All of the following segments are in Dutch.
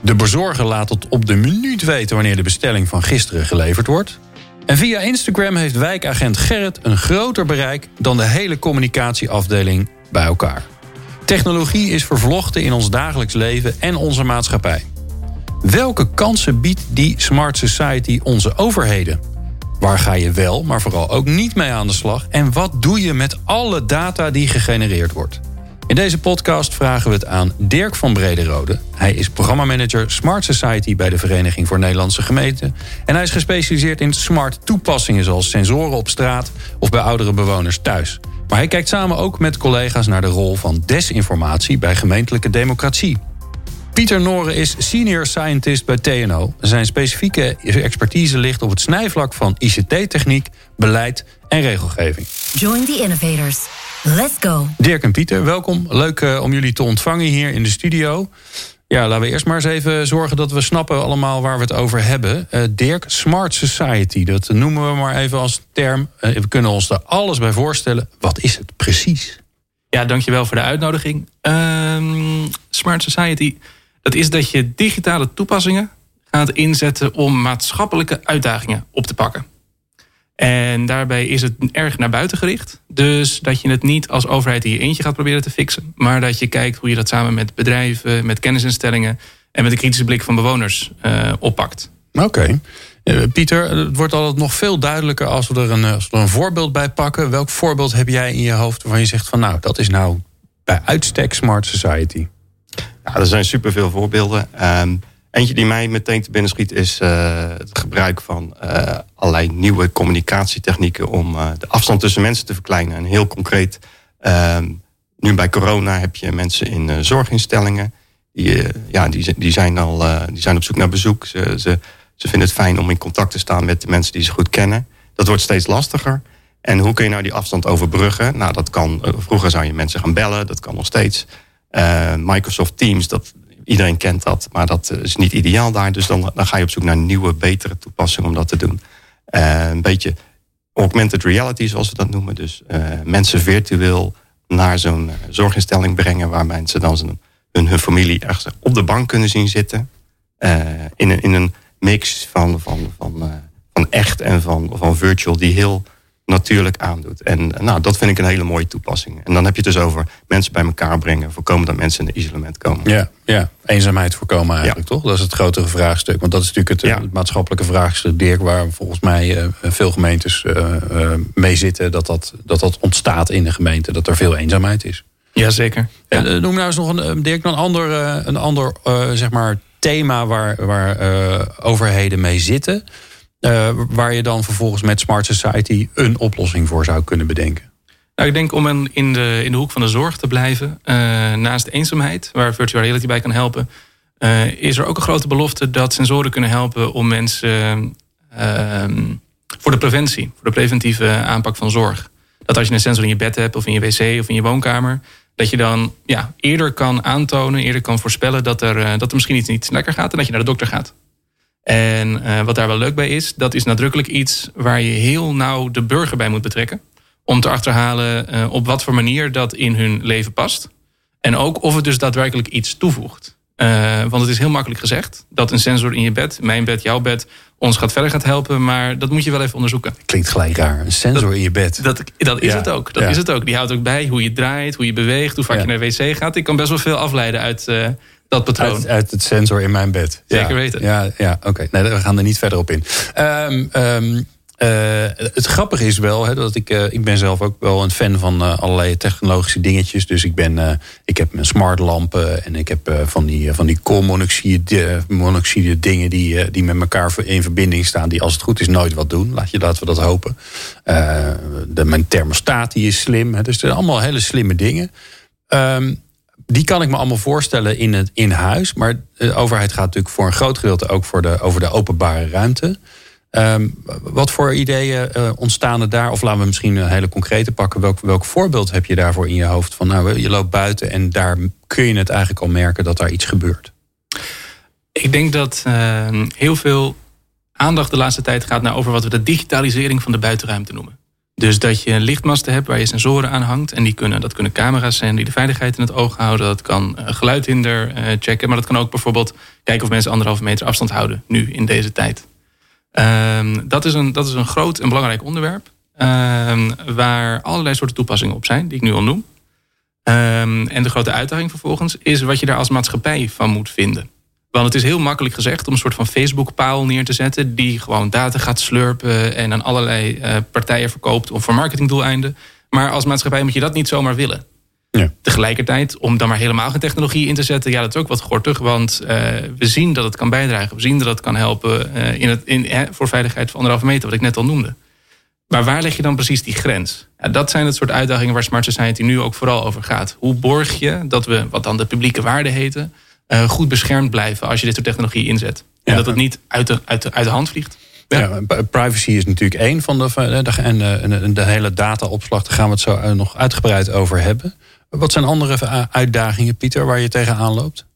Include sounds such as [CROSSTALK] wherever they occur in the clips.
De bezorger laat tot op de minuut weten wanneer de bestelling van gisteren geleverd wordt. En via Instagram heeft wijkagent Gerrit een groter bereik dan de hele communicatieafdeling bij elkaar. Technologie is vervlochten in ons dagelijks leven en onze maatschappij. Welke kansen biedt die Smart Society onze overheden? Waar ga je wel, maar vooral ook niet mee aan de slag? En wat doe je met alle data die gegenereerd wordt? In deze podcast vragen we het aan Dirk van Brederode. Hij is programmamanager Smart Society bij de Vereniging voor Nederlandse Gemeenten. En hij is gespecialiseerd in smart toepassingen zoals sensoren op straat of bij oudere bewoners thuis. Maar hij kijkt samen ook met collega's naar de rol van desinformatie bij gemeentelijke democratie. Pieter Noren is senior scientist bij TNO. Zijn specifieke expertise ligt op het snijvlak van ICT-techniek, beleid en regelgeving. Join the innovators. Let's go. Dirk en Pieter, welkom. Leuk uh, om jullie te ontvangen hier in de studio. Ja, laten we eerst maar eens even zorgen dat we snappen allemaal waar we het over hebben. Uh, Dirk, Smart Society, dat noemen we maar even als term. Uh, we kunnen ons daar alles bij voorstellen. Wat is het precies? Ja, dankjewel voor de uitnodiging. Um, Smart Society, dat is dat je digitale toepassingen gaat inzetten om maatschappelijke uitdagingen op te pakken. En daarbij is het erg naar buiten gericht. Dus dat je het niet als overheid in je eentje gaat proberen te fixen. Maar dat je kijkt hoe je dat samen met bedrijven, met kennisinstellingen en met de kritische blik van bewoners uh, oppakt. Oké. Uh, Pieter, het wordt altijd nog veel duidelijker als we, er een, als we er een voorbeeld bij pakken. Welk voorbeeld heb jij in je hoofd waarvan je zegt van nou, dat is nou bij uitstek Smart Society? Ja, er zijn superveel voorbeelden. Um, Eentje die mij meteen te binnen schiet is uh, het gebruik van uh, allerlei nieuwe communicatietechnieken om uh, de afstand tussen mensen te verkleinen. En heel concreet, ehm, nu bij corona heb je mensen in zorginstellingen. Die, ja, die, die, zijn al, die zijn op zoek naar bezoek. Ze, ze, ze vinden het fijn om in contact te staan met de mensen die ze goed kennen. Dat wordt steeds lastiger. En hoe kun je nou die afstand overbruggen? Nou, dat kan, vroeger zou je mensen gaan bellen, dat kan nog steeds. Microsoft Teams, dat, Iedereen kent dat, maar dat eh, is niet ideaal daar. Dus dan, dan ga je op zoek naar nieuwe, betere toepassingen om dat te doen. Uh, een beetje augmented reality, zoals we dat noemen. Dus uh, mensen virtueel naar zo'n zorginstelling brengen... waar mensen dan hun, hun familie ergens op de bank kunnen zien zitten. In, een, in een mix van, van, van, van echt en van, van virtual... die heel natuurlijk aandoet. En nou, dat vind ik een hele mooie toepassing. En dan heb je het dus over mensen bij elkaar brengen, voorkomen dat mensen in een isolement komen. Ja, ja. eenzaamheid voorkomen eigenlijk, toch? Dat is het grotere vraagstuk. Want dat is natuurlijk het, het maatschappelijke vraagstuk, Dirk, waar volgens mij uh, veel gemeentes uh, uh, mee zitten, dat dat, dat dat ontstaat in de gemeente, dat er veel eenzaamheid is. Jazeker. Ja. En, noem nou eens nog een, Dirk, een ander, een ander zeg maar, thema waar, waar overheden mee zitten. Uh, waar je dan vervolgens met Smart Society een oplossing voor zou kunnen bedenken? Nou, ik denk om in de, in de hoek van de zorg te blijven, uh, naast eenzaamheid, waar virtual reality bij kan helpen, uh, is er ook een grote belofte dat sensoren kunnen helpen om mensen voor de preventie, voor de preventieve aanpak van zorg. Dat als je een sensor in je bed hebt, of in je wc of in je woonkamer, dat je dan ja, eerder kan aantonen, eerder kan voorspellen dat er, dat er misschien iets niet lekker gaat en dat je naar de dokter gaat. En uh, wat daar wel leuk bij is, dat is nadrukkelijk iets waar je heel nauw de burger bij moet betrekken. Om te achterhalen uh, op wat voor manier dat in hun leven past. En ook of het dus daadwerkelijk iets toevoegt. Uh, want het is heel makkelijk gezegd dat een sensor in je bed, mijn bed, jouw bed, ons gaat verder gaat helpen. Maar dat moet je wel even onderzoeken. Klinkt gelijk raar. Een sensor in je bed. Dat, dat is het ook. Dat ja. is het ook. Die houdt ook bij hoe je draait, hoe je beweegt, hoe vaak ja. je naar de wc gaat. Ik kan best wel veel afleiden uit dat patroon. Uit, uit, het sensor in mijn bed. Zeker weten. Ja, ja oké. Nee, we gaan er niet verder op in. Um, um, uh, het grappige is wel hè, dat ik, uh, ik ben zelf ook wel een fan van uh, allerlei technologische dingetjes. Dus ik, ben, ik heb mijn smartlampen en ik heb van die, van die koolmonoxide monoxide dingen die, die met elkaar in verbinding staan. Die als het goed is nooit wat doen. Laat je, laten we dat hopen. de, mijn thermostaat die is slim. Hè, dus het zijn allemaal hele slimme dingen. Um, die kan ik me allemaal voorstellen in, het, in huis. Maar de overheid gaat natuurlijk voor een groot gedeelte ook voor de, over de openbare ruimte. Um, wat voor ideeën uh, ontstaan er daar? Of laten we misschien een hele concrete pakken. Welk, welk voorbeeld heb je daarvoor in je hoofd? Van nou, je loopt buiten en daar kun je het eigenlijk al merken dat daar iets gebeurt. Ik denk dat uh, heel veel aandacht de laatste tijd gaat naar over wat we de digitalisering van de buitenruimte noemen. Dus dat je lichtmasten hebt waar je sensoren aan hangt. En die kunnen, dat kunnen camera's zijn die de veiligheid in het oog houden. Dat kan uh, geluidhinder uh, checken. Maar dat kan ook bijvoorbeeld kijken of mensen anderhalve meter afstand houden. Nu in deze tijd. Um, dat, is een, dat is een groot en belangrijk onderwerp. Um, waar allerlei soorten toepassingen op zijn, die ik nu al noem. Um, en de grote uitdaging vervolgens is wat je daar als maatschappij van moet vinden. Want het is heel makkelijk gezegd om een soort van Facebook-paal neer te zetten... die gewoon data gaat slurpen en aan allerlei uh, partijen verkoopt... om voor marketingdoeleinden. Maar als maatschappij moet je dat niet zomaar willen. Ja. Tegelijkertijd, om dan maar helemaal geen technologie in te zetten... ja, dat is ook wat gortig, want uh, we zien dat het kan bijdragen. We zien dat het kan helpen uh, in het, in, voor veiligheid van anderhalve meter... wat ik net al noemde. Maar waar leg je dan precies die grens? Ja, dat zijn het soort uitdagingen waar Smart Society nu ook vooral over gaat. Hoe borg je dat we, wat dan de publieke waarden heten... Uh, goed beschermd blijven als je dit soort technologie inzet. En ja. dat het niet uit de, uit, de, uit de hand vliegt. Ja. ja. privacy is natuurlijk één van de. En de, de hele dataopslag, daar gaan we het zo nog uitgebreid over hebben. Wat zijn andere uitdagingen, Pieter, waar je tegenaan loopt?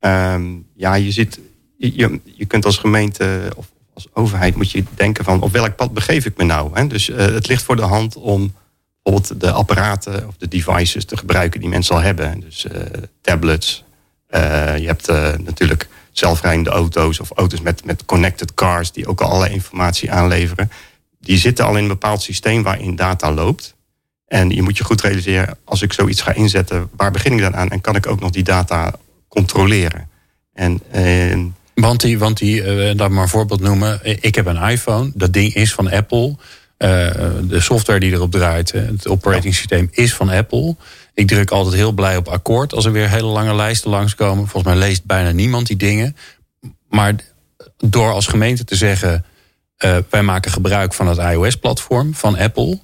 Um, ja, je, zit, je, je kunt als gemeente of als overheid moet je denken van op welk pad begeef ik me nou? Hè? Dus uh, het ligt voor de hand om bijvoorbeeld de apparaten of de devices te gebruiken die mensen al hebben. Dus uh, tablets. Uh, je hebt natuurlijk zelfrijdende auto's of auto's met, met connected cars die ook al allerlei informatie aanleveren. Die zitten al in een bepaald systeem waarin data loopt. En je moet je goed realiseren, als ik zoiets ga inzetten, waar begin ik dan aan? En kan ik ook nog die data controleren? En, want die, want die laat maar een voorbeeld noemen. Ik heb een iPhone, dat ding is van Apple. De software die erop draait, het operating systeem, is van Apple. Ik druk altijd heel blij op akkoord als er weer hele lange lijsten langskomen. Volgens mij leest bijna niemand die dingen. Maar door als gemeente te zeggen: uh, wij maken gebruik van het iOS-platform van Apple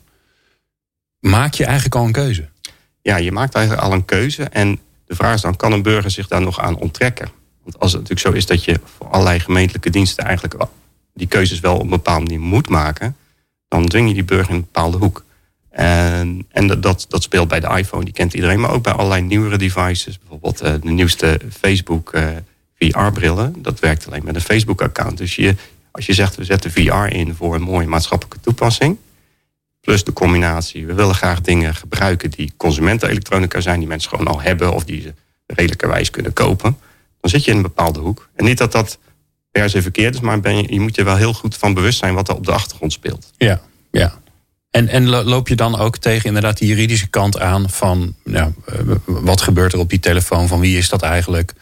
maak je eigenlijk al een keuze. Ja, je maakt eigenlijk al een keuze. En de vraag is dan, kan een burger zich daar nog aan onttrekken? Want als het natuurlijk zo is dat je voor allerlei gemeentelijke diensten eigenlijk die keuzes wel op een bepaalde manier moet maken, dan dwing je die burger in een bepaalde hoek. En, en dat, dat speelt bij de iPhone, die kent iedereen, maar ook bij allerlei nieuwere devices. Bijvoorbeeld uh, de nieuwste Facebook uh, VR-brillen. Dat werkt alleen met een Facebook-account. Dus je, als je zegt, we zetten VR in voor een mooie maatschappelijke toepassing, Plus de combinatie. We willen graag dingen gebruiken die consumentenelektronica zijn, die mensen gewoon al hebben of die ze redelijkerwijs kunnen kopen. Dan zit je in een bepaalde hoek. En niet dat dat per se verkeerd is, maar ben je, je moet je wel heel goed van bewust zijn wat er op de achtergrond speelt. Ja, ja. En, en loop je dan ook tegen inderdaad die juridische kant aan van eh, wat gebeurt er op die telefoon, van wie is dat eigenlijk?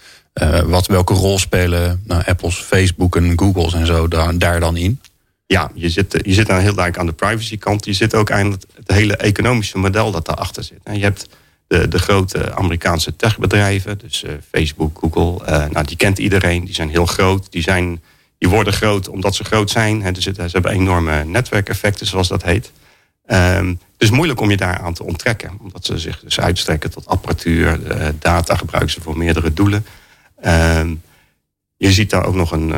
Uh, wat, welke rol spelen nou, Apple's, Facebook en Google's en zo daar, dan in? ja, je zit, je zit dan heel duidelijk aan de privacy kant. Je zit ook aan het, hele economische model dat daarachter zit. En je hebt de, de grote Amerikaanse techbedrijven, dus Facebook, Google. Nou, die kent iedereen, die zijn heel groot. Die, zijn, die worden groot omdat ze groot zijn. Dus ze hebben enorme netwerkeffecten, zoals dat heet. Um, het is moeilijk om je daaraan te onttrekken. Omdat ze zich dus uitstrekken tot apparatuur. Uh, data gebruiken ze voor meerdere doelen. Um, je ziet daar ook nog een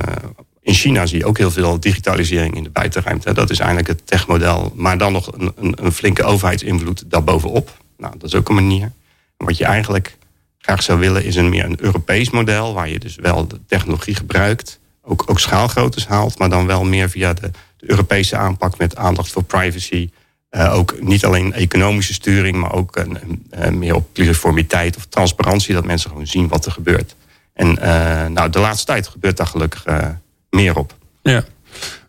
in China zie je ook heel veel digitalisering in de buitenruimte. Dat is eigenlijk het techmodel. Maar dan nog een, een, flinke overheidsinvloed daarbovenop. Nou, dat is ook een manier. Wat je eigenlijk graag zou willen is een meer een Europees model... waar je dus wel de technologie gebruikt. Ook, ook schaalgroottes haalt, maar dan wel meer via de, de Europese aanpak... met aandacht voor privacy. Uh, ook niet alleen economische sturing... maar ook een, meer op pluriformiteit of transparantie... dat mensen gewoon zien wat er gebeurt. En uh, nou, de laatste tijd gebeurt daar gelukkig... Uh, meer op. Ja.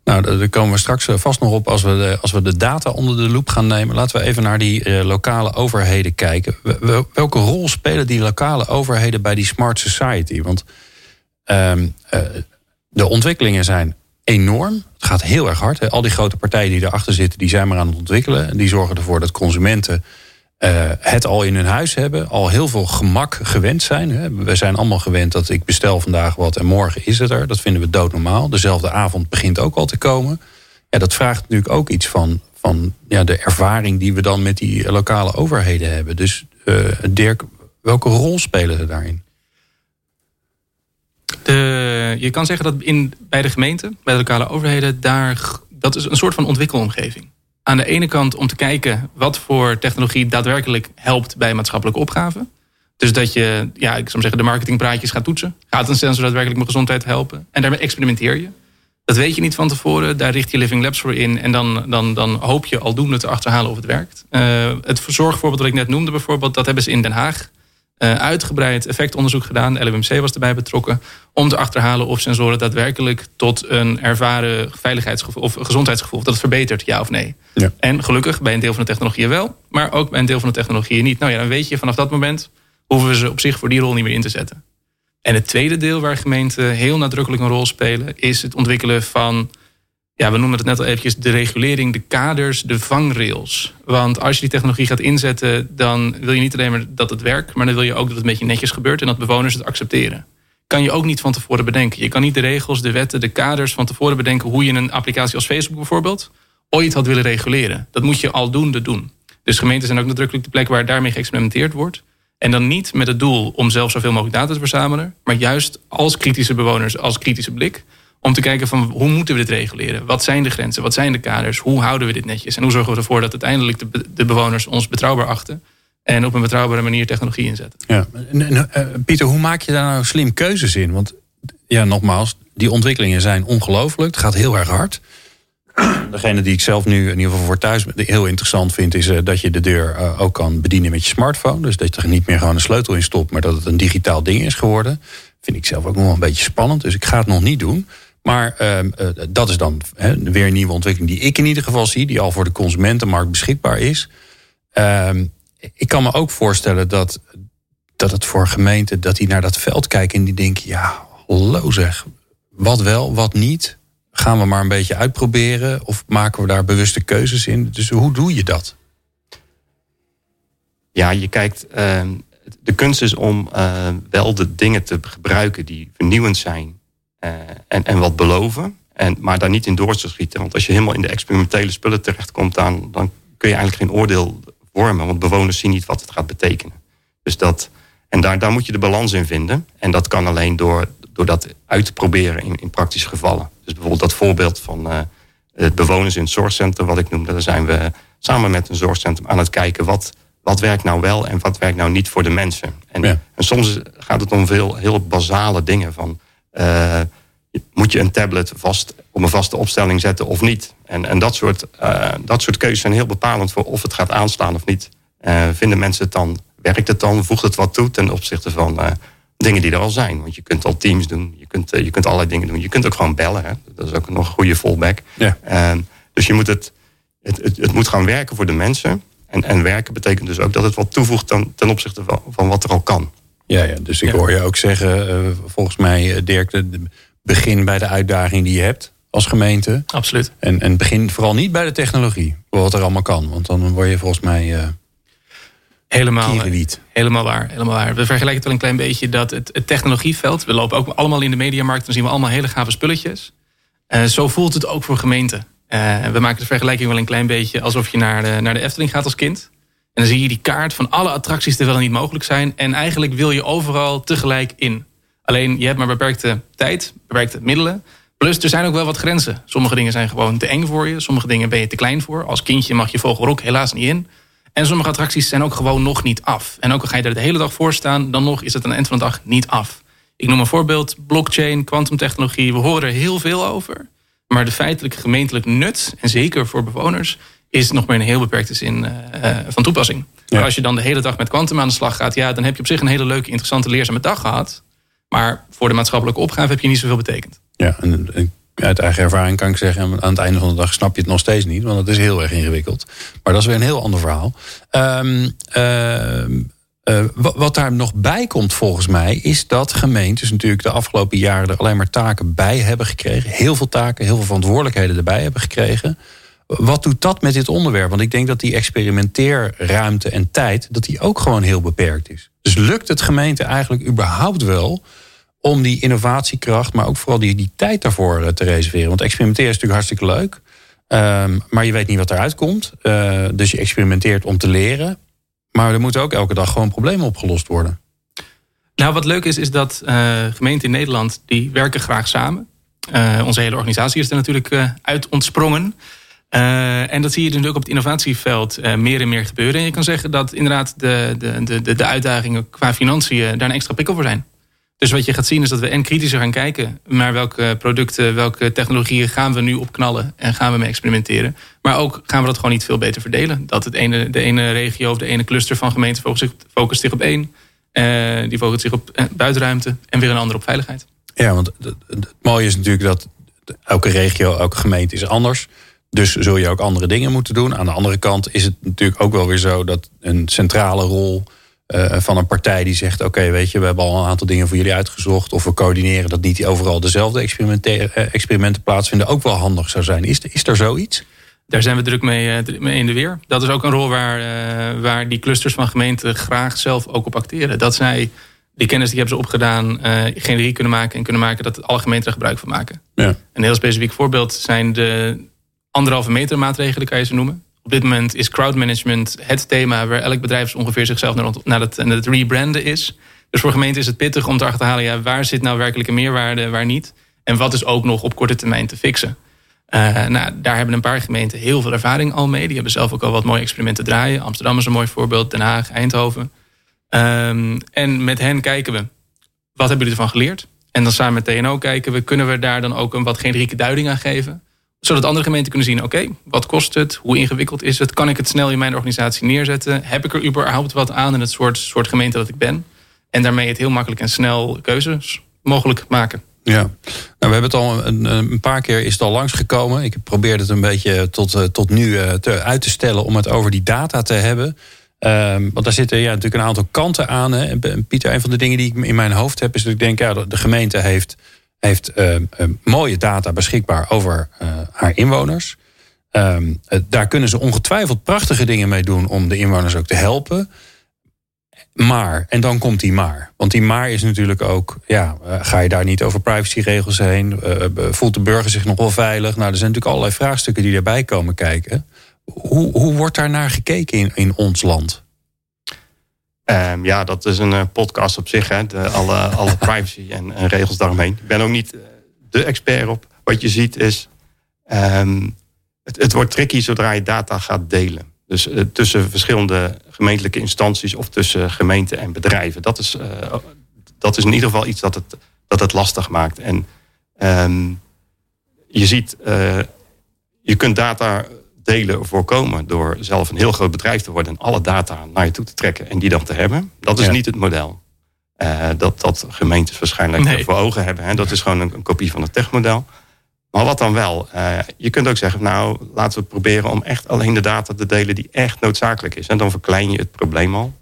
Nou, daar komen we straks eh, vast nog op als we, de, als we de data onder de loep gaan nemen. Laten we even naar die lokale overheden kijken. Welke rol spelen die lokale overheden bij die smart society? Want uh, de ontwikkelingen zijn enorm. Het gaat heel erg hard. Hè. Al die grote partijen die erachter zitten, die zijn maar aan het ontwikkelen. En die zorgen ervoor dat consumenten uh, het al in hun huis hebben, al heel veel gemak gewend zijn. Hè. We zijn allemaal gewend dat ik bestel vandaag wat en morgen is het er. Dat vinden we doodnormaal. Dezelfde avond begint ook al te komen. Ja, dat vraagt natuurlijk ook iets van, van ja, de ervaring die we dan met die lokale overheden hebben. Dus uh, Dirk, welke rol spelen ze daarin? De, je kan zeggen dat in, bij de gemeente, bij de lokale overheden, daar, dat is een soort van ontwikkelomgeving. Aan de ene kant om te kijken wat voor technologie daadwerkelijk helpt bij maatschappelijke opgaven. Dus dat je, ja, ik zou zeggen, de marketingpraatjes gaat toetsen. Gaat een sensor daadwerkelijk mijn gezondheid helpen? En daarmee experimenteer je. Dat weet je niet van tevoren. Daar richt je Living Labs voor in. En dan, dan, dan hoop je aldoende te achterhalen of het werkt. Uh, het zorgvoorbeeld dat ik net noemde bijvoorbeeld... dat hebben ze in Den Haag uitgebreid effectonderzoek gedaan. De LUMC was erbij betrokken. Om te achterhalen of sensoren daadwerkelijk tot een ervaren veiligheidsgevoel of gezondheidsgevoel. Dat het verbetert, ja of nee. Ja. En gelukkig bij een deel van de technologieën wel. Maar ook bij een deel van de technologieën niet. Nou ja, dan weet je vanaf dat moment hoeven we ze op zich voor die rol niet meer in te zetten. En het tweede deel waar gemeenten heel nadrukkelijk een rol spelen, is het ontwikkelen van, ja, we noemen het net al eventjes, de regulering, de kaders, de vangrails. Want als je die technologie gaat inzetten, dan wil je niet alleen maar dat het werkt, maar dan wil je ook dat het een beetje netjes gebeurt en dat bewoners het accepteren. Kan je ook niet van tevoren bedenken. Je kan niet de regels, de wetten, de kaders van tevoren bedenken hoe je een applicatie als Facebook bijvoorbeeld ooit had willen reguleren. Dat moet je aldoende doen. Dus gemeenten zijn ook nadrukkelijk de plek waar daarmee geëxperimenteerd wordt. En dan niet met het doel om zelf zoveel mogelijk data te verzamelen, maar juist als kritische bewoners, als kritische blik, om te kijken van hoe moeten we dit reguleren? Wat zijn de grenzen? Wat zijn de kaders? Hoe houden we dit netjes? En hoe zorgen we ervoor dat uiteindelijk de, bewoners ons betrouwbaar achten en op een betrouwbare manier technologie inzetten? Ja, uh, Pieter, hoe maak je daar nou slim keuzes in? Want ja, nogmaals, die ontwikkelingen zijn ongelooflijk. Het gaat heel erg hard. Degene die ik zelf nu in ieder geval voor thuis heel interessant vind, is uh, dat je de deur uh, ook kan bedienen met je smartphone. Dus dat je er niet meer gewoon een sleutel in stopt, maar dat het een digitaal ding is geworden. Vind ik zelf ook nog wel een beetje spannend. Dus ik ga het nog niet doen. Maar uh, dat is dan weer een nieuwe ontwikkeling die ik in ieder geval zie, die al voor de consumentenmarkt beschikbaar is. Ehm, ik kan me ook voorstellen dat, dat het voor gemeenten, dat die naar dat veld kijken en die denken, ja, hallo zeg, wat wel, wat niet gaan we maar een beetje uitproberen? Of maken we daar bewuste keuzes in? Dus hoe doe je dat? Ja, je kijkt. Uh, de kunst is om wel de dingen te gebruiken die vernieuwend zijn en, en wat beloven. En, maar daar niet in door te schieten. Want als je helemaal in de experimentele spullen terechtkomt, dan, dan kun je eigenlijk geen oordeel vormen. Want bewoners zien niet wat het gaat betekenen. Dus dat, en daar, daar moet je de balans in vinden. En dat kan alleen door door dat uit te proberen in, in praktische gevallen. Dus bijvoorbeeld dat voorbeeld van uh, het bewoners in het zorgcentrum, wat ik noemde, daar zijn we samen met een zorgcentrum aan het kijken wat, wat werkt nou wel en wat werkt nou niet voor de mensen. En, en soms gaat het om veel heel basale dingen van uh, moet je een tablet vast op een vaste opstelling zetten of niet. En, en dat, soort, uh, dat soort keuzes zijn heel bepalend voor of het gaat aanslaan of niet. vinden mensen het dan, werkt het dan, voegt het wat toe ten opzichte van dingen die er al zijn. Want je kunt al teams doen, je kunt, eh, je kunt allerlei dingen doen. Je kunt ook gewoon bellen. Hè? Dat is ook nog een goede fallback. Ja. Uh, dus je moet het, het, het, het, moet gaan werken voor de mensen. En, en werken betekent dus ook dat het wat toevoegt ten, ten opzichte van, van wat er al kan. Ja, ja dus ik hoor je ook zeggen, uh, volgens mij, eh, Dirk, de, begin bij de uitdaging die je hebt als gemeente. Absoluut. En, en begin vooral niet bij de technologie, wat er allemaal kan. Want dan word je volgens mij Helemaal, helemaal waar, helemaal waar. We vergelijken het wel een klein beetje dat het, het technologieveld... we lopen ook allemaal in de mediamarkt... dan zien we allemaal hele gave spulletjes. Uh, zo voelt het ook voor gemeenten. Uh, we maken de vergelijking wel een klein beetje... alsof je naar de, naar de Efteling gaat als kind. En dan zie je die kaart van alle attracties die wel niet mogelijk zijn. En eigenlijk wil je overal tegelijk in. Alleen je hebt maar beperkte tijd, beperkte middelen... Plus, er zijn ook wel wat grenzen. Sommige dingen zijn gewoon te eng voor je. Sommige dingen ben je te klein voor. Als kindje mag je Vogelrok helaas niet in. En sommige attracties zijn ook gewoon nog niet af. En ook al ga je er de hele dag voor staan, dan nog is het aan het eind van de dag niet af. Ik noem een voorbeeld, blockchain, kwantumtechnologie. We horen er heel veel over. Maar de feitelijke gemeentelijk nut, en zeker voor bewoners, is nog maar in een heel beperkte zin uh, van toepassing. Maar als je dan de hele dag met kwantum aan de slag gaat, ja, dan heb je op zich een hele leuke, interessante, leerzame dag gehad. Maar voor de maatschappelijke opgave heb je niet zoveel betekend. Ja, en uit eigen ervaring kan ik zeggen, aan het einde van de dag snap je het nog steeds niet, want het is heel erg ingewikkeld. Maar dat is weer een heel ander verhaal. Um, uh, wat daar nog bij komt volgens mij, is dat gemeentes natuurlijk de afgelopen jaren er alleen maar taken bij hebben gekregen. Heel veel taken, heel veel verantwoordelijkheden erbij hebben gekregen. Wat doet dat met dit onderwerp? Want ik denk dat die experimenteerruimte en tijd, dat die ook gewoon heel beperkt is. Dus lukt het gemeente eigenlijk überhaupt wel om die innovatiekracht, maar ook vooral die, die tijd daarvoor eh, te reserveren. Want experimenteren is natuurlijk hartstikke leuk. Um, maar je weet niet wat eruit komt. Uh, dus je experimenteert om te leren. Maar er moeten ook elke dag gewoon problemen opgelost worden. Nou, wat leuk is, is dat uh, gemeenten in Nederland... die werken graag samen. Uh, onze hele organisatie is er natuurlijk uit ontsprongen. En dat zie je natuurlijk op het innovatieveld meer en meer gebeuren. En je kan zeggen dat inderdaad de, de, de, de uitdagingen qua financiën... daar een extra prikkel voor zijn. Dus wat je gaat zien is dat we en kritischer gaan kijken... naar welke producten, welke technologieën gaan we nu opknallen... en gaan we mee experimenteren. Maar ook gaan we dat gewoon niet veel beter verdelen. Dat het ene, de ene regio of de ene cluster van gemeenten focust, focust zich op één... Uh, die focust zich op buitenruimte en weer een ander op veiligheid. Ja, want het, mooie is natuurlijk dat elke regio, elke gemeente is anders. Dus zul je ook andere dingen moeten doen. Aan de andere kant is het natuurlijk ook wel weer zo dat een centrale rol uh, van een partij die zegt: Oké, weet je, we hebben al een aantal dingen voor jullie uitgezocht. Of we coördineren dat niet overal dezelfde experimenten plaatsvinden, ook wel handig zou zijn. Is, is er zoiets? Daar zijn we druk mee, mee, in de weer. Dat is ook een rol waar, uh, waar die clusters van gemeenten graag zelf ook op acteren. Dat zij die kennis die hebben ze opgedaan, generiek kunnen maken en kunnen maken dat alle gemeenten er gebruik van maken. Ja. Een heel specifiek voorbeeld zijn de anderhalve meter maatregelen, kan je ze noemen. Op dit moment is crowdmanagement het thema waar elk bedrijf ongeveer zichzelf naar, naar, het, het rebranden is. Dus voor gemeenten is het pittig om te achterhalen, ja, waar zit nou werkelijke meerwaarde, waar niet. En wat is ook nog op korte termijn te fixen. Uh, nou, daar hebben een paar gemeenten heel veel ervaring al mee. Die hebben zelf ook al wat mooie experimenten draaien. Amsterdam is een mooi voorbeeld, Den Haag, Eindhoven. Um, en met hen kijken we, wat hebben jullie ervan geleerd? En dan samen met TNO kijken we, kunnen we daar dan ook een wat generieke duiding aan geven? Zodat andere gemeenten kunnen zien, oké, wat kost het? Hoe ingewikkeld is het? Kan ik het snel in mijn organisatie neerzetten? Heb ik er überhaupt wat aan in het soort, soort gemeente dat ik ben? En daarmee het heel makkelijk en snel keuzes mogelijk maken. Ja, nou, we hebben het al een, een, paar keer is al langsgekomen. Ik probeer het een beetje tot, eh, tot nu eh, te, uit te stellen om het over die data te hebben. Um, want daar zitten ja, natuurlijk een aantal kanten aan. Hè. Pieter, een van de dingen die ik in mijn hoofd heb, is dat ik denk, ja, de gemeente heeft, heeft uh, mooie data beschikbaar over uh, haar inwoners. Um, daar kunnen ze ongetwijfeld prachtige dingen mee doen om de inwoners ook te helpen. Maar, en dan komt die maar. Want die maar is natuurlijk ook, ja, ga je daar niet over privacyregels heen? voelt de burger zich nog wel veilig? Nou, er zijn natuurlijk allerlei vraagstukken die erbij komen kijken. Hoe, hoe wordt daar naar gekeken in, in ons land? Um, ja, dat is een uh, podcast op zich. Hè? De, alle, alle [LAUGHS] privacy en, en, regels daaromheen. Ik ben ook niet de expert op. Wat je ziet is... Um, het, het, wordt tricky zodra je data gaat delen. Dus uh, tussen verschillende gemeentelijke instanties... of tussen gemeenten en bedrijven. Dat is, uh, dat is in ieder geval iets dat het, dat het lastig maakt. En um, je ziet... je kunt data delen voorkomen door zelf een heel groot bedrijf te worden en alle data naar je toe te trekken en die dan te hebben. Dat is niet het model. Uh, dat, dat gemeentes waarschijnlijk nee. voor ogen hebben. Hè. Dat is gewoon een, een kopie van het techmodel. Maar wat dan wel? Uh, je kunt ook zeggen, nou laten we proberen om echt alleen de data te delen die echt noodzakelijk is. En dan verklein je het probleem al.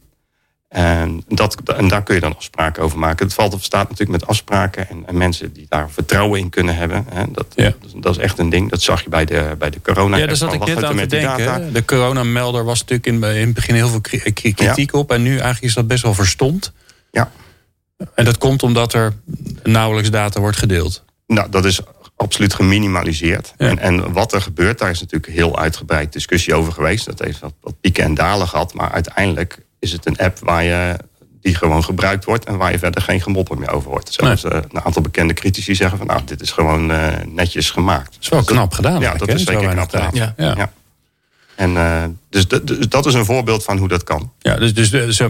En, dat, en daar kun je dan afspraken over maken. Het valt of staat natuurlijk met afspraken en, en mensen die daar vertrouwen in kunnen hebben. Hè. Dat, ja. dat, is echt een ding. Dat zag je bij de, bij de corona. Ja, daar zat ik net aan te denken. De coronamelder was natuurlijk in, in het begin heel veel kritiek op. En nu eigenlijk is dat best wel verstomd. Ja. En dat komt omdat er nauwelijks data wordt gedeeld. Nou, dat is absoluut geminimaliseerd. Ja. En, en wat er gebeurt, daar is natuurlijk heel uitgebreid discussie over geweest. Dat heeft wat, wat pieken en dalen gehad. Maar uiteindelijk is het een app waar je, die gewoon gebruikt wordt en waar je verder geen gemopper meer over hoort. Zelfs nee. uh, een aantal bekende critici zeggen van nou, dit is gewoon uh, netjes gemaakt. Dat is wel knap gedaan. Ja, dat is zeker knap gedaan. Ja. Ja. ja. En uh, dus, dus, dat is een voorbeeld van hoe dat kan. Ja, dus, dus,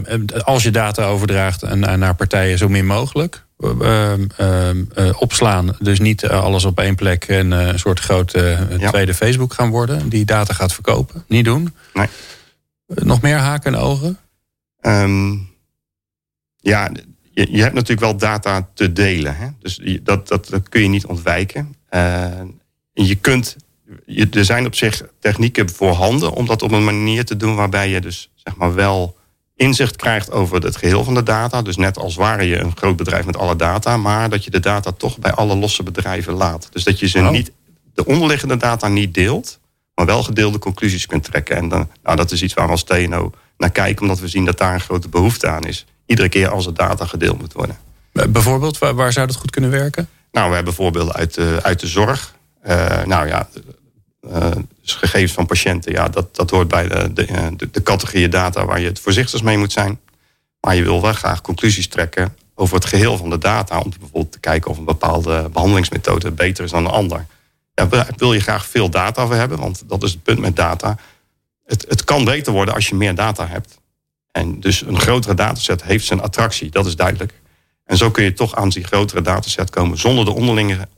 als je data overdraagt naar partijen zo min mogelijk. Uh, uh, opslaan, dus niet alles op één plek en een soort grote tweede Facebook gaan worden, die data gaat verkopen. Niet doen. Nee. Nog meer haken en ogen? Um, ja, je, je, hebt natuurlijk wel data te delen. Hè? Dus dat, dat, dat kun je niet ontwijken. Uh, je kunt, je, er zijn op zich technieken voorhanden om dat op een manier te doen waarbij je dus zeg maar wel inzicht krijgt over het geheel van de data. Dus net als ware je een groot bedrijf met alle data, maar dat je de data toch bij alle losse bedrijven laat. Dus dat je ze oh. niet, de onderliggende data niet deelt, maar wel gedeelde conclusies kunt trekken. En dan, nou, dat is iets waar we als TNO naar kijken, omdat we zien dat daar een grote behoefte aan is. Iedere keer als er data gedeeld moet worden. Bijvoorbeeld, waar, waar zou dat goed kunnen werken? Nou, we hebben voorbeelden uit de, uit de zorg. Uh, nou ja, dus gegevens van patiënten, ja, dat, dat hoort bij de, de, de, categorieën data waar je het voorzichtig mee moet zijn. Maar je wil wel graag conclusies trekken over het geheel van de data. Om bijvoorbeeld te kijken of een bepaalde behandelingsmethode beter is dan een ander. Ja, wil je graag veel data over hebben, want dat is het punt met data. Het, kan beter worden als je meer data hebt. En dus een grotere dataset heeft zijn attractie, dat is duidelijk. En zo kun je toch aan die grotere dataset komen zonder de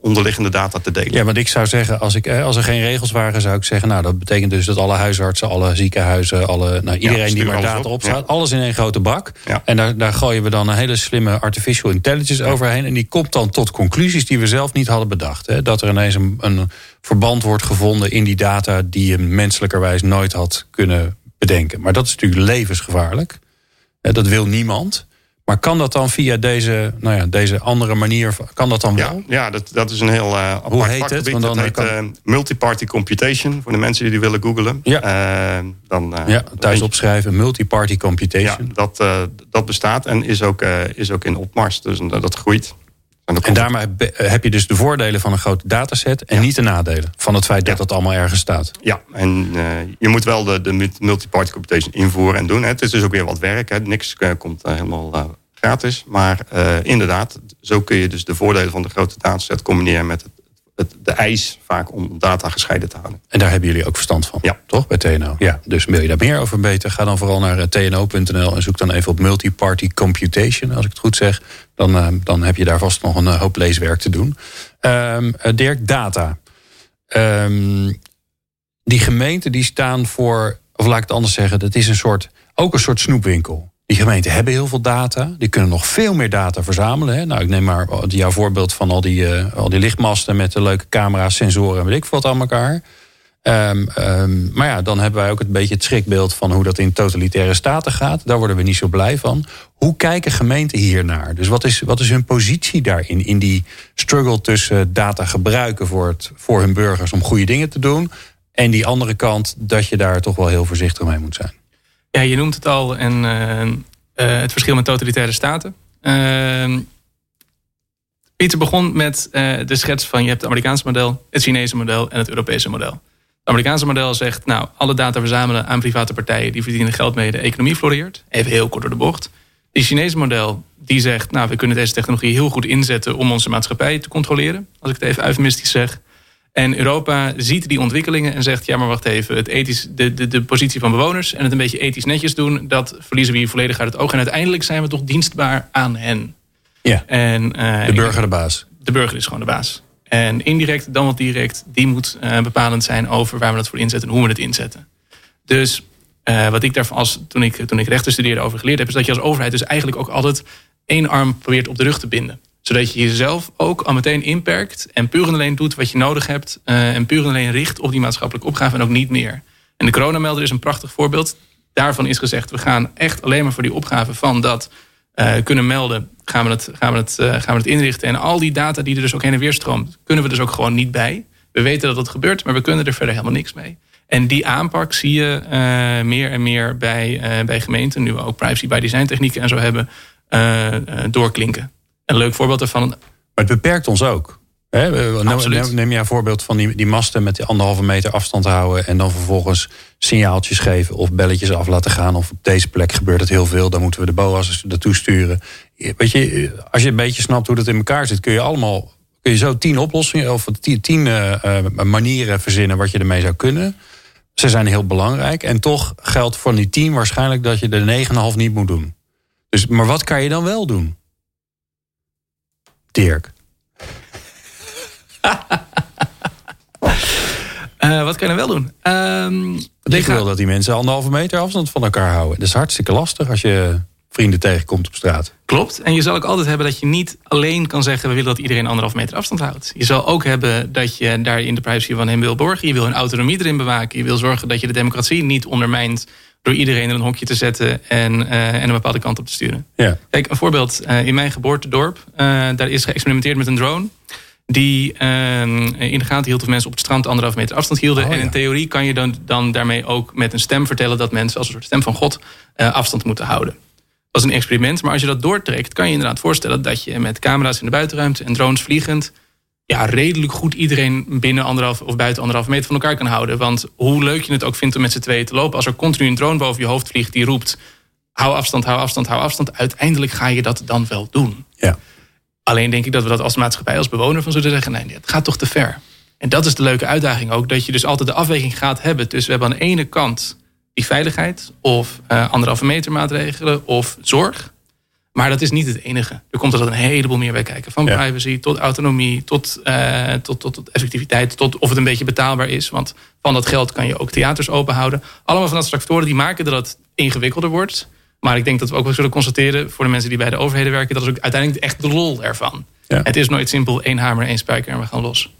onderliggende data te delen. Ja, want ik zou zeggen, als, ik, als er geen regels waren, zou ik zeggen, nou dat betekent dus dat alle huisartsen, alle ziekenhuizen, alle, nou, iedereen die maar data opstaat, alles in één grote bak. En daar, daar gooien we dan een hele slimme artificial intelligence overheen. En die komt dan tot conclusies die we zelf niet hadden bedacht. Hè? Dat er ineens een, een verband wordt gevonden in die data die je menselijkerwijs nooit had kunnen bedenken. Maar dat is natuurlijk levensgevaarlijk. Dat wil niemand. Maar kan dat dan via deze, nou ja, deze andere manier, kan dat dan wel? Ja, dat, dat is een heel uh, apart Hoe heet het? Want dan dat heet kan... uh, multiparty computation, voor de mensen die die willen googlen. Ja, uh, dan, ja thuis opschrijven, multiparty computation. Ja, dat, dat bestaat en is ook, is ook in opmars, dus dat groeit. En, en daarmee heb je dus de voordelen van een grote dataset en niet de nadelen van het feit dat dat allemaal ergens staat. Ja, en je moet wel de, de multiparty computation invoeren en doen. Hè. Het is dus ook weer wat werk. Hè. Niks komt helemaal gratis. Maar inderdaad, zo kun je dus de voordelen van de grote dataset combineren met het, het, de eis vaak om data gescheiden te houden. En daar hebben jullie ook verstand van, ja. toch, bij TNO? Ja. Dus wil je daar meer over weten, ga dan vooral naar eh, tno.nl en zoek dan even op multi-party computation, als ik het goed zeg. Dan, uh, dan heb je daar vast nog een hoop leeswerk te doen. Um, Dirk, data. Um, die gemeenten die staan voor, of laat ik het anders zeggen, dat is een soort, ook een soort snoepwinkel. Die gemeenten hebben heel veel data. Die kunnen nog veel meer data verzamelen. Hè. Nou, ik neem maar jouw voorbeeld van al die, uh, al die lichtmasten met de leuke camera's, sensoren en weet ik wat aan elkaar. Um, um, maar ja, dan hebben wij ook een beetje het schrikbeeld van hoe dat in totalitaire staten gaat. Daar worden we niet zo blij van. Hoe kijken gemeenten hier naar? Dus wat is, wat is hun positie daarin? In die struggle tussen data gebruiken voor, het, voor hun burgers om goede dingen te doen. En die andere kant dat je daar toch wel heel voorzichtig mee moet zijn. Ja, je noemt het al. En uh, het verschil met totalitaire staten. Uh, Pieter begon met uh, de schets van je hebt het Amerikaanse model, het Chinese model en het Europese model. Het Amerikaanse model zegt, nou, alle data verzamelen aan private partijen, die verdienen geld mee, de economie floreert. Even heel kort door de bocht. Het Chinese model, die zegt, nou, we kunnen deze technologie heel goed inzetten om onze maatschappij te controleren. Als ik het even eufemistisch zeg. En Europa ziet die ontwikkelingen en zegt: ja, maar wacht even, het ethisch, de, de, de positie van bewoners en het een beetje ethisch netjes doen, dat verliezen we hier volledig uit het oog. En uiteindelijk zijn we toch dienstbaar aan hen. Ja. En, uh, de burger de baas. De burger is gewoon de baas. En indirect, dan wat direct, die moet uh, bepalend zijn over waar we dat voor inzetten en hoe we het inzetten. Dus uh, wat ik daarvan als toen ik, toen ik rechten studeerde over geleerd heb, is dat je als overheid dus eigenlijk ook altijd één arm probeert op de rug te binden zodat je jezelf ook al meteen inperkt en puur en alleen doet wat je nodig hebt. Uh, en puur en alleen richt op die maatschappelijke opgave en ook niet meer. En de coronamelder is een prachtig voorbeeld. Daarvan is gezegd, we gaan echt alleen maar voor die opgave van dat uh, kunnen melden. Gaan we, het, gaan, we het, uh, gaan we het inrichten. En al die data die er dus ook heen en weer stroomt, kunnen we dus ook gewoon niet bij. We weten dat het gebeurt, maar we kunnen er verder helemaal niks mee. En die aanpak zie je meer en meer bij, bij gemeenten, nu we ook privacy by design technieken en zo hebben, doorklinken. Een leuk voorbeeld ervan. Maar het beperkt ons ook. He, neem, neem jij een voorbeeld van die, die masten met die anderhalve meter afstand houden. En dan vervolgens signaaltjes geven of belletjes af laten gaan. Of op deze plek gebeurt het heel veel. Dan moeten we de BOA's naartoe sturen. Weet je, als je een beetje snapt hoe dat in elkaar zit, kun je allemaal. Kun je zo tien oplossingen of tien, tien uh, manieren verzinnen wat je ermee zou kunnen. Ze zijn heel belangrijk. En toch geldt voor die tien waarschijnlijk dat je de 9,5 niet moet doen. Dus, maar wat kan je dan wel doen? Dirk? Uh, [LAUGHS] wat kan je nou wel doen? Um, ik wil dat die mensen anderhalve meter afstand van elkaar houden. Dat is hartstikke lastig als je vrienden tegenkomt op straat. Klopt. En je zal ook altijd hebben dat je niet alleen kan zeggen... we willen dat iedereen anderhalve meter afstand houdt. Je zal ook hebben dat je daar in de privacy van hem wil borgen. Je wil hun autonomie erin bewaken. Je wil zorgen dat je de democratie niet ondermijnt door iedereen in een hokje te zetten en, uh, en een bepaalde kant op te sturen. Ja. Kijk, een voorbeeld. Uh, in mijn geboortedorp, uh, daar is geëxperimenteerd met een drone. Die in de gaten hield of mensen op het strand anderhalf meter afstand hielden. Oh, en in theorie kan je dan, dan daarmee ook met een stem vertellen dat mensen als een soort stem van God afstand moeten houden. Dat is een experiment, maar als je dat doortrekt, kan je inderdaad voorstellen dat je met camera's in de buitenruimte en drones vliegend ja, redelijk goed iedereen binnen anderhalf of buiten anderhalf meter van elkaar kan houden. Want hoe leuk je het ook vindt om met z'n tweeën te lopen, als er continu een drone boven je hoofd vliegt die roept: hou afstand, hou afstand, hou afstand. Uiteindelijk ga je dat dan wel doen. Ja. Alleen denk ik dat we dat als maatschappij, als bewoner van zullen zeggen: nee, het gaat toch te ver. En dat is de leuke uitdaging ook, dat je dus altijd de afweging gaat hebben tussen we hebben aan de ene kant die veiligheid of uh, anderhalve meter maatregelen of zorg. Maar dat is niet het enige. Er komt er een heleboel meer bij kijken. Van privacy tot autonomie, tot, uh, tot, tot, tot, effectiviteit, tot of het een beetje betaalbaar is. Want van dat geld kan je ook theaters openhouden. Allemaal van dat soort factoren die maken dat het ingewikkelder wordt. Maar ik denk dat we ook wel zullen constateren voor de mensen die bij de overheden werken, dat is ook uiteindelijk echt de lol ervan. Ja. Het is nooit simpel één hamer, één spijker en we gaan los.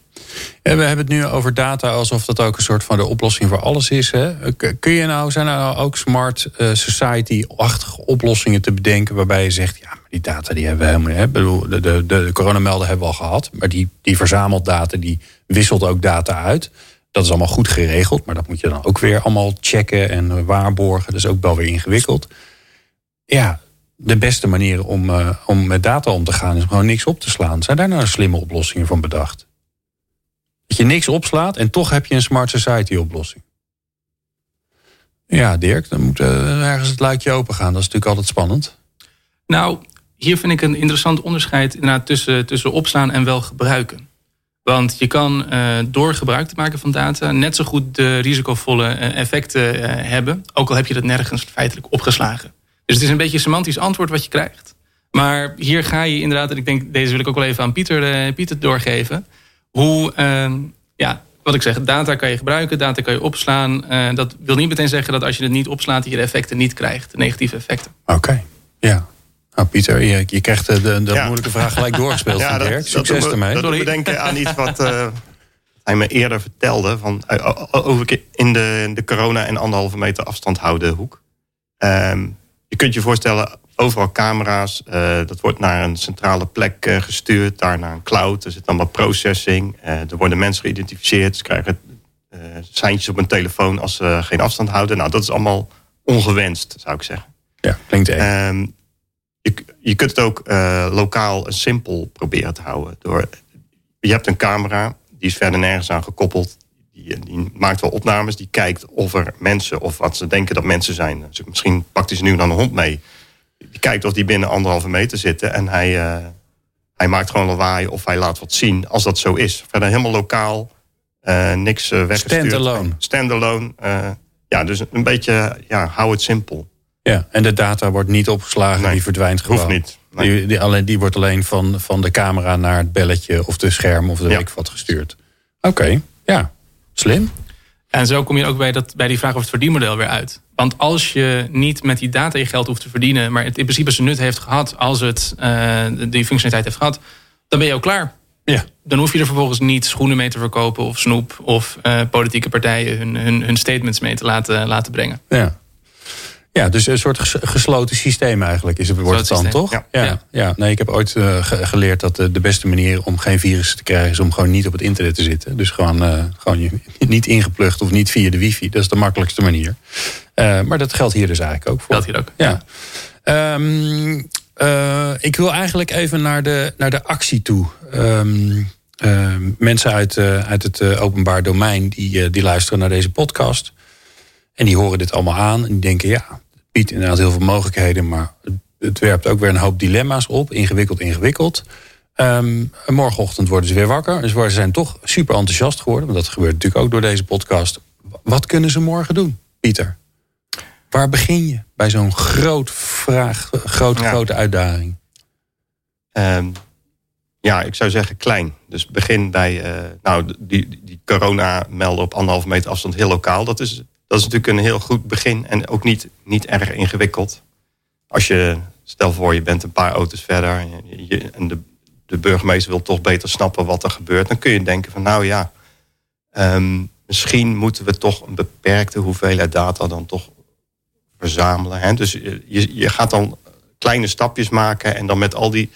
En we hebben het nu over data alsof dat ook een soort van de oplossing voor alles is. Hè? Kun je nou, zijn er nou ook smart eh, society-achtige oplossingen te bedenken waarbij je zegt, ja, maar die data die hebben we helemaal niet. Bedoel, de, de, de coronamelden hebben we al gehad, maar die, die verzamelt data, die wisselt ook data uit. Dat is allemaal goed geregeld, maar dat moet je dan ook weer allemaal checken en waarborgen. Dat is ook wel weer ingewikkeld. Ja, de beste manier om, uh, om met data om te gaan is om gewoon niks op te slaan. Zijn daar nou slimme oplossingen van bedacht? Dat je niks opslaat en toch heb je een smart society oplossing. Ja, Dirk, dan moet uh, ergens het luikje open gaan. Dat is natuurlijk altijd spannend. Nou, hier vind ik een interessant onderscheid tussen, tussen opslaan en wel gebruiken. Want je kan uh, door gebruik te maken van data net zo goed de risicovolle effecten uh, hebben. Ook al heb je dat nergens feitelijk opgeslagen. Dus het is een beetje een semantisch antwoord wat je krijgt. Maar hier ga je inderdaad, en ik denk, deze wil ik ook wel even aan Pieter, Pieter doorgeven. Hoe, uh, ja, wat ik zeg, data kan je gebruiken, data kan je opslaan. Uh, dat wil niet meteen zeggen dat als je het niet opslaat, je de effecten niet krijgt, de negatieve effecten. Oké, okay. ja. Nou, Pieter, je, je krijgt de, de, de ja. moeilijke vraag gelijk doorgespeeld [LAUGHS] ja, van Dirk. Succes dat ermee. Dat we denken aan iets wat uh, [LAUGHS] hij me eerder vertelde. Van, over in de, de corona en anderhalve meter afstand houden hoek. Um, je kunt je voorstellen, overal camera's. Uh, dat wordt naar een centrale plek uh, gestuurd, daar naar een cloud. Er zit allemaal processing. Uh, er worden mensen geïdentificeerd. Ze krijgen seintjes op een telefoon als ze geen afstand houden. Nou, dat is allemaal ongewenst, zou ik zeggen. Ja, klinkt echt. Um, je, je kunt het ook lokaal en simpel proberen te houden. Door, je hebt een camera, die is verder nergens aan gekoppeld. Die, die, maakt wel opnames, die kijkt of er mensen of wat ze denken dat mensen zijn. Dus misschien pakt hij ze nu dan een hond mee. Die kijkt of die binnen anderhalve meter zitten en hij, uh, hij maakt gewoon lawaai of hij laat wat zien als dat zo is. Verder helemaal lokaal, uh, niks uh, weggestuurd. Standalone. Standalone. ja, dus een beetje, ja, hou het simpel. Ja, en de data wordt niet opgeslagen, nee, die verdwijnt gewoon. Hoeft niet. Nee. Die, die, alleen, die wordt alleen van, van de camera naar het belletje of de scherm of de ja. wat gestuurd. Oké, okay. ja. Slim. En zo kom je ook bij, dat, bij die vraag over het verdienmodel weer uit. Want als je niet met die data je geld hoeft te verdienen, maar het in principe zijn nut heeft gehad als het uh, die functionaliteit heeft gehad, dan ben je ook klaar. Ja. Dan hoef je er vervolgens niet schoenen mee te verkopen of snoep of uh, politieke partijen hun, hun, hun statements mee te laten, laten brengen. Ja. Ja, dus een soort gesloten systeem eigenlijk is het, wordt het dan, toch? Ja. Ja, ja. Nee, ik heb ooit uh, geleerd dat de beste manier om geen virussen te krijgen... is om gewoon niet op het internet te zitten. Dus gewoon, uh, gewoon je, niet ingeplucht of niet via de wifi. Dat is de makkelijkste manier. Maar dat geldt hier dus eigenlijk ook voor. Geldt hier ook. Ja. Um, ik wil eigenlijk even naar de, naar de actie toe. Um, mensen uit, uit het openbaar domein die, die luisteren naar deze podcast... En die horen dit allemaal aan en die denken, ja, biedt inderdaad heel veel mogelijkheden, maar het werpt ook weer een hoop dilemma's op. Ingewikkeld, ingewikkeld. Um, morgenochtend worden ze weer wakker. Dus ze zijn toch super enthousiast geworden. Want dat gebeurt natuurlijk ook door deze podcast. Wat kunnen ze morgen doen, Pieter? Waar begin je bij zo'n groot vraag, grote, ja. grote uitdaging? Um, ja, ik zou zeggen klein. Dus begin bij, uh, nou, die, die corona melden op anderhalve meter afstand heel lokaal. Dat is dat is natuurlijk een heel goed begin en ook niet, niet erg ingewikkeld. Als je, stel voor je bent een paar auto's verder en, de, de burgemeester wil toch beter snappen wat er gebeurt, dan kun je denken van nou ja, um, misschien moeten we toch een beperkte hoeveelheid data dan toch verzamelen. Hè? Dus je, je gaat dan kleine stapjes maken en dan met al die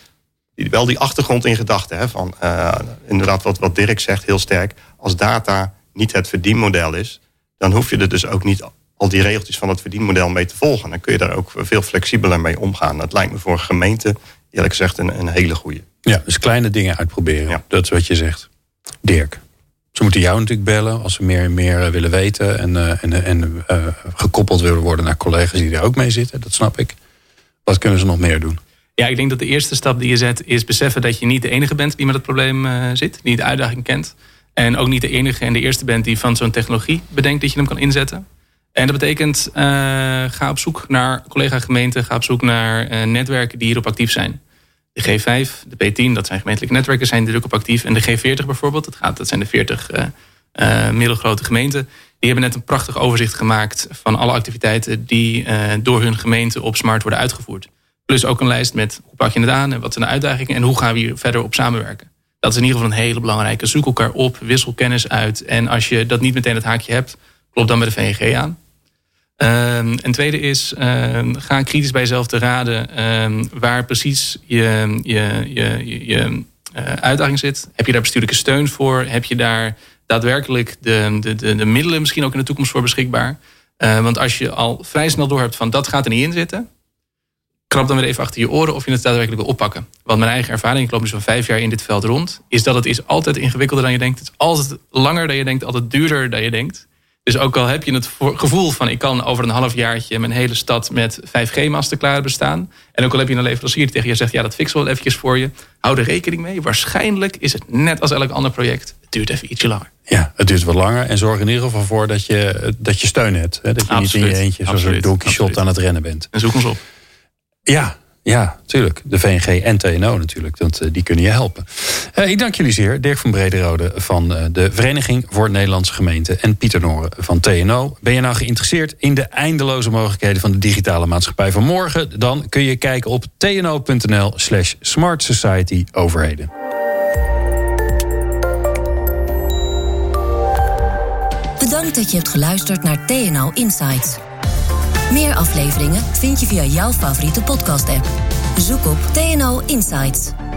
wel die achtergrond in gedachten. Van uh, inderdaad, wat, wat Dirk zegt, heel sterk. Als data niet het verdienmodel is, dan hoef je er dus ook niet al die regeltjes van het verdienmodel mee te volgen. Dan kun je daar ook veel flexibeler mee omgaan. Dat lijkt me voor een gemeente eerlijk gezegd een, een hele goede. Ja, dus kleine dingen uitproberen. Dat is wat je zegt. Dirk. Ze moeten jou natuurlijk bellen als ze meer en meer eh, willen weten. En, uh, en, en uh, gekoppeld willen worden naar collega's die er ook mee zitten. Dat snap ik. Wat kunnen ze nog meer doen? Ja, ik denk dat de eerste stap die je zet is beseffen dat je niet de enige bent die met het probleem zit. Die de uitdaging kent. En ook niet de enige en de eerste bent die van zo'n technologie bedenkt dat je hem kan inzetten. En dat betekent, ga op zoek naar collega-gemeenten. Ga op zoek naar netwerken die hierop actief zijn. De G5, de P10, dat zijn gemeentelijke netwerken, zijn ook op actief. En de G40 bijvoorbeeld, dat, gaat, dat zijn de 40 uh, uh, middelgrote gemeenten. Die hebben net een prachtig overzicht gemaakt van alle activiteiten die door hun gemeente op smart worden uitgevoerd. Plus ook een lijst met hoe pak je het aan en wat zijn de uitdagingen en hoe gaan we hier verder op samenwerken. Dat is in ieder geval een hele belangrijke. Zoek elkaar op, wissel kennis uit. En als je dat niet meteen het haakje hebt, klop dan bij de VNG aan. Um, en tweede is, um, ga kritisch bij jezelf te raden um, waar precies je, je, je, je uh, uitdaging zit. Heb je daar bestuurlijke steun voor? Heb je daar daadwerkelijk de, de, de, de middelen misschien ook in de toekomst voor beschikbaar? Uh, want als je al vrij snel door hebt van dat gaat er niet in zitten, krap dan weer even achter je oren of je het daadwerkelijk wil oppakken. Want mijn eigen ervaring, ik loop nu zo'n vijf jaar in dit veld rond, is dat het is altijd ingewikkelder dan je denkt. Het is altijd langer dan je denkt, altijd duurder dan je denkt. Dus ook al heb je het gevoel van ik kan over een half jaartje mijn hele stad met 5G-masten klaar bestaan. En ook al heb je een leverancier die tegen je zegt ja dat fix wel eventjes voor je. Hou er rekening mee. Waarschijnlijk is het net als elk ander project. Het duurt even ietsje langer. Ja, het duurt wat langer. En zorg in ieder geval voor dat je, dat je steun hebt. Hè? Dat je niet in je eentje zoals een Don Quixote aan het rennen bent. En zoek ons op. Ja, ja, tuurlijk. De VNG en TNO natuurlijk, want die kunnen je helpen. Uh, ik dank jullie zeer. Dirk van Brederode van uh, de Vereniging voor Nederlandse Gemeenten... en Pieter Noren van TNO. Ben je nou geïnteresseerd in de eindeloze mogelijkheden... van de digitale maatschappij van morgen? Dan kun je kijken op tno.nl slash smart society overheden. Bedankt dat je hebt geluisterd naar TNO Insights. Meer afleveringen vind je via jouw favoriete podcast-app. Zoek op TNO Insights.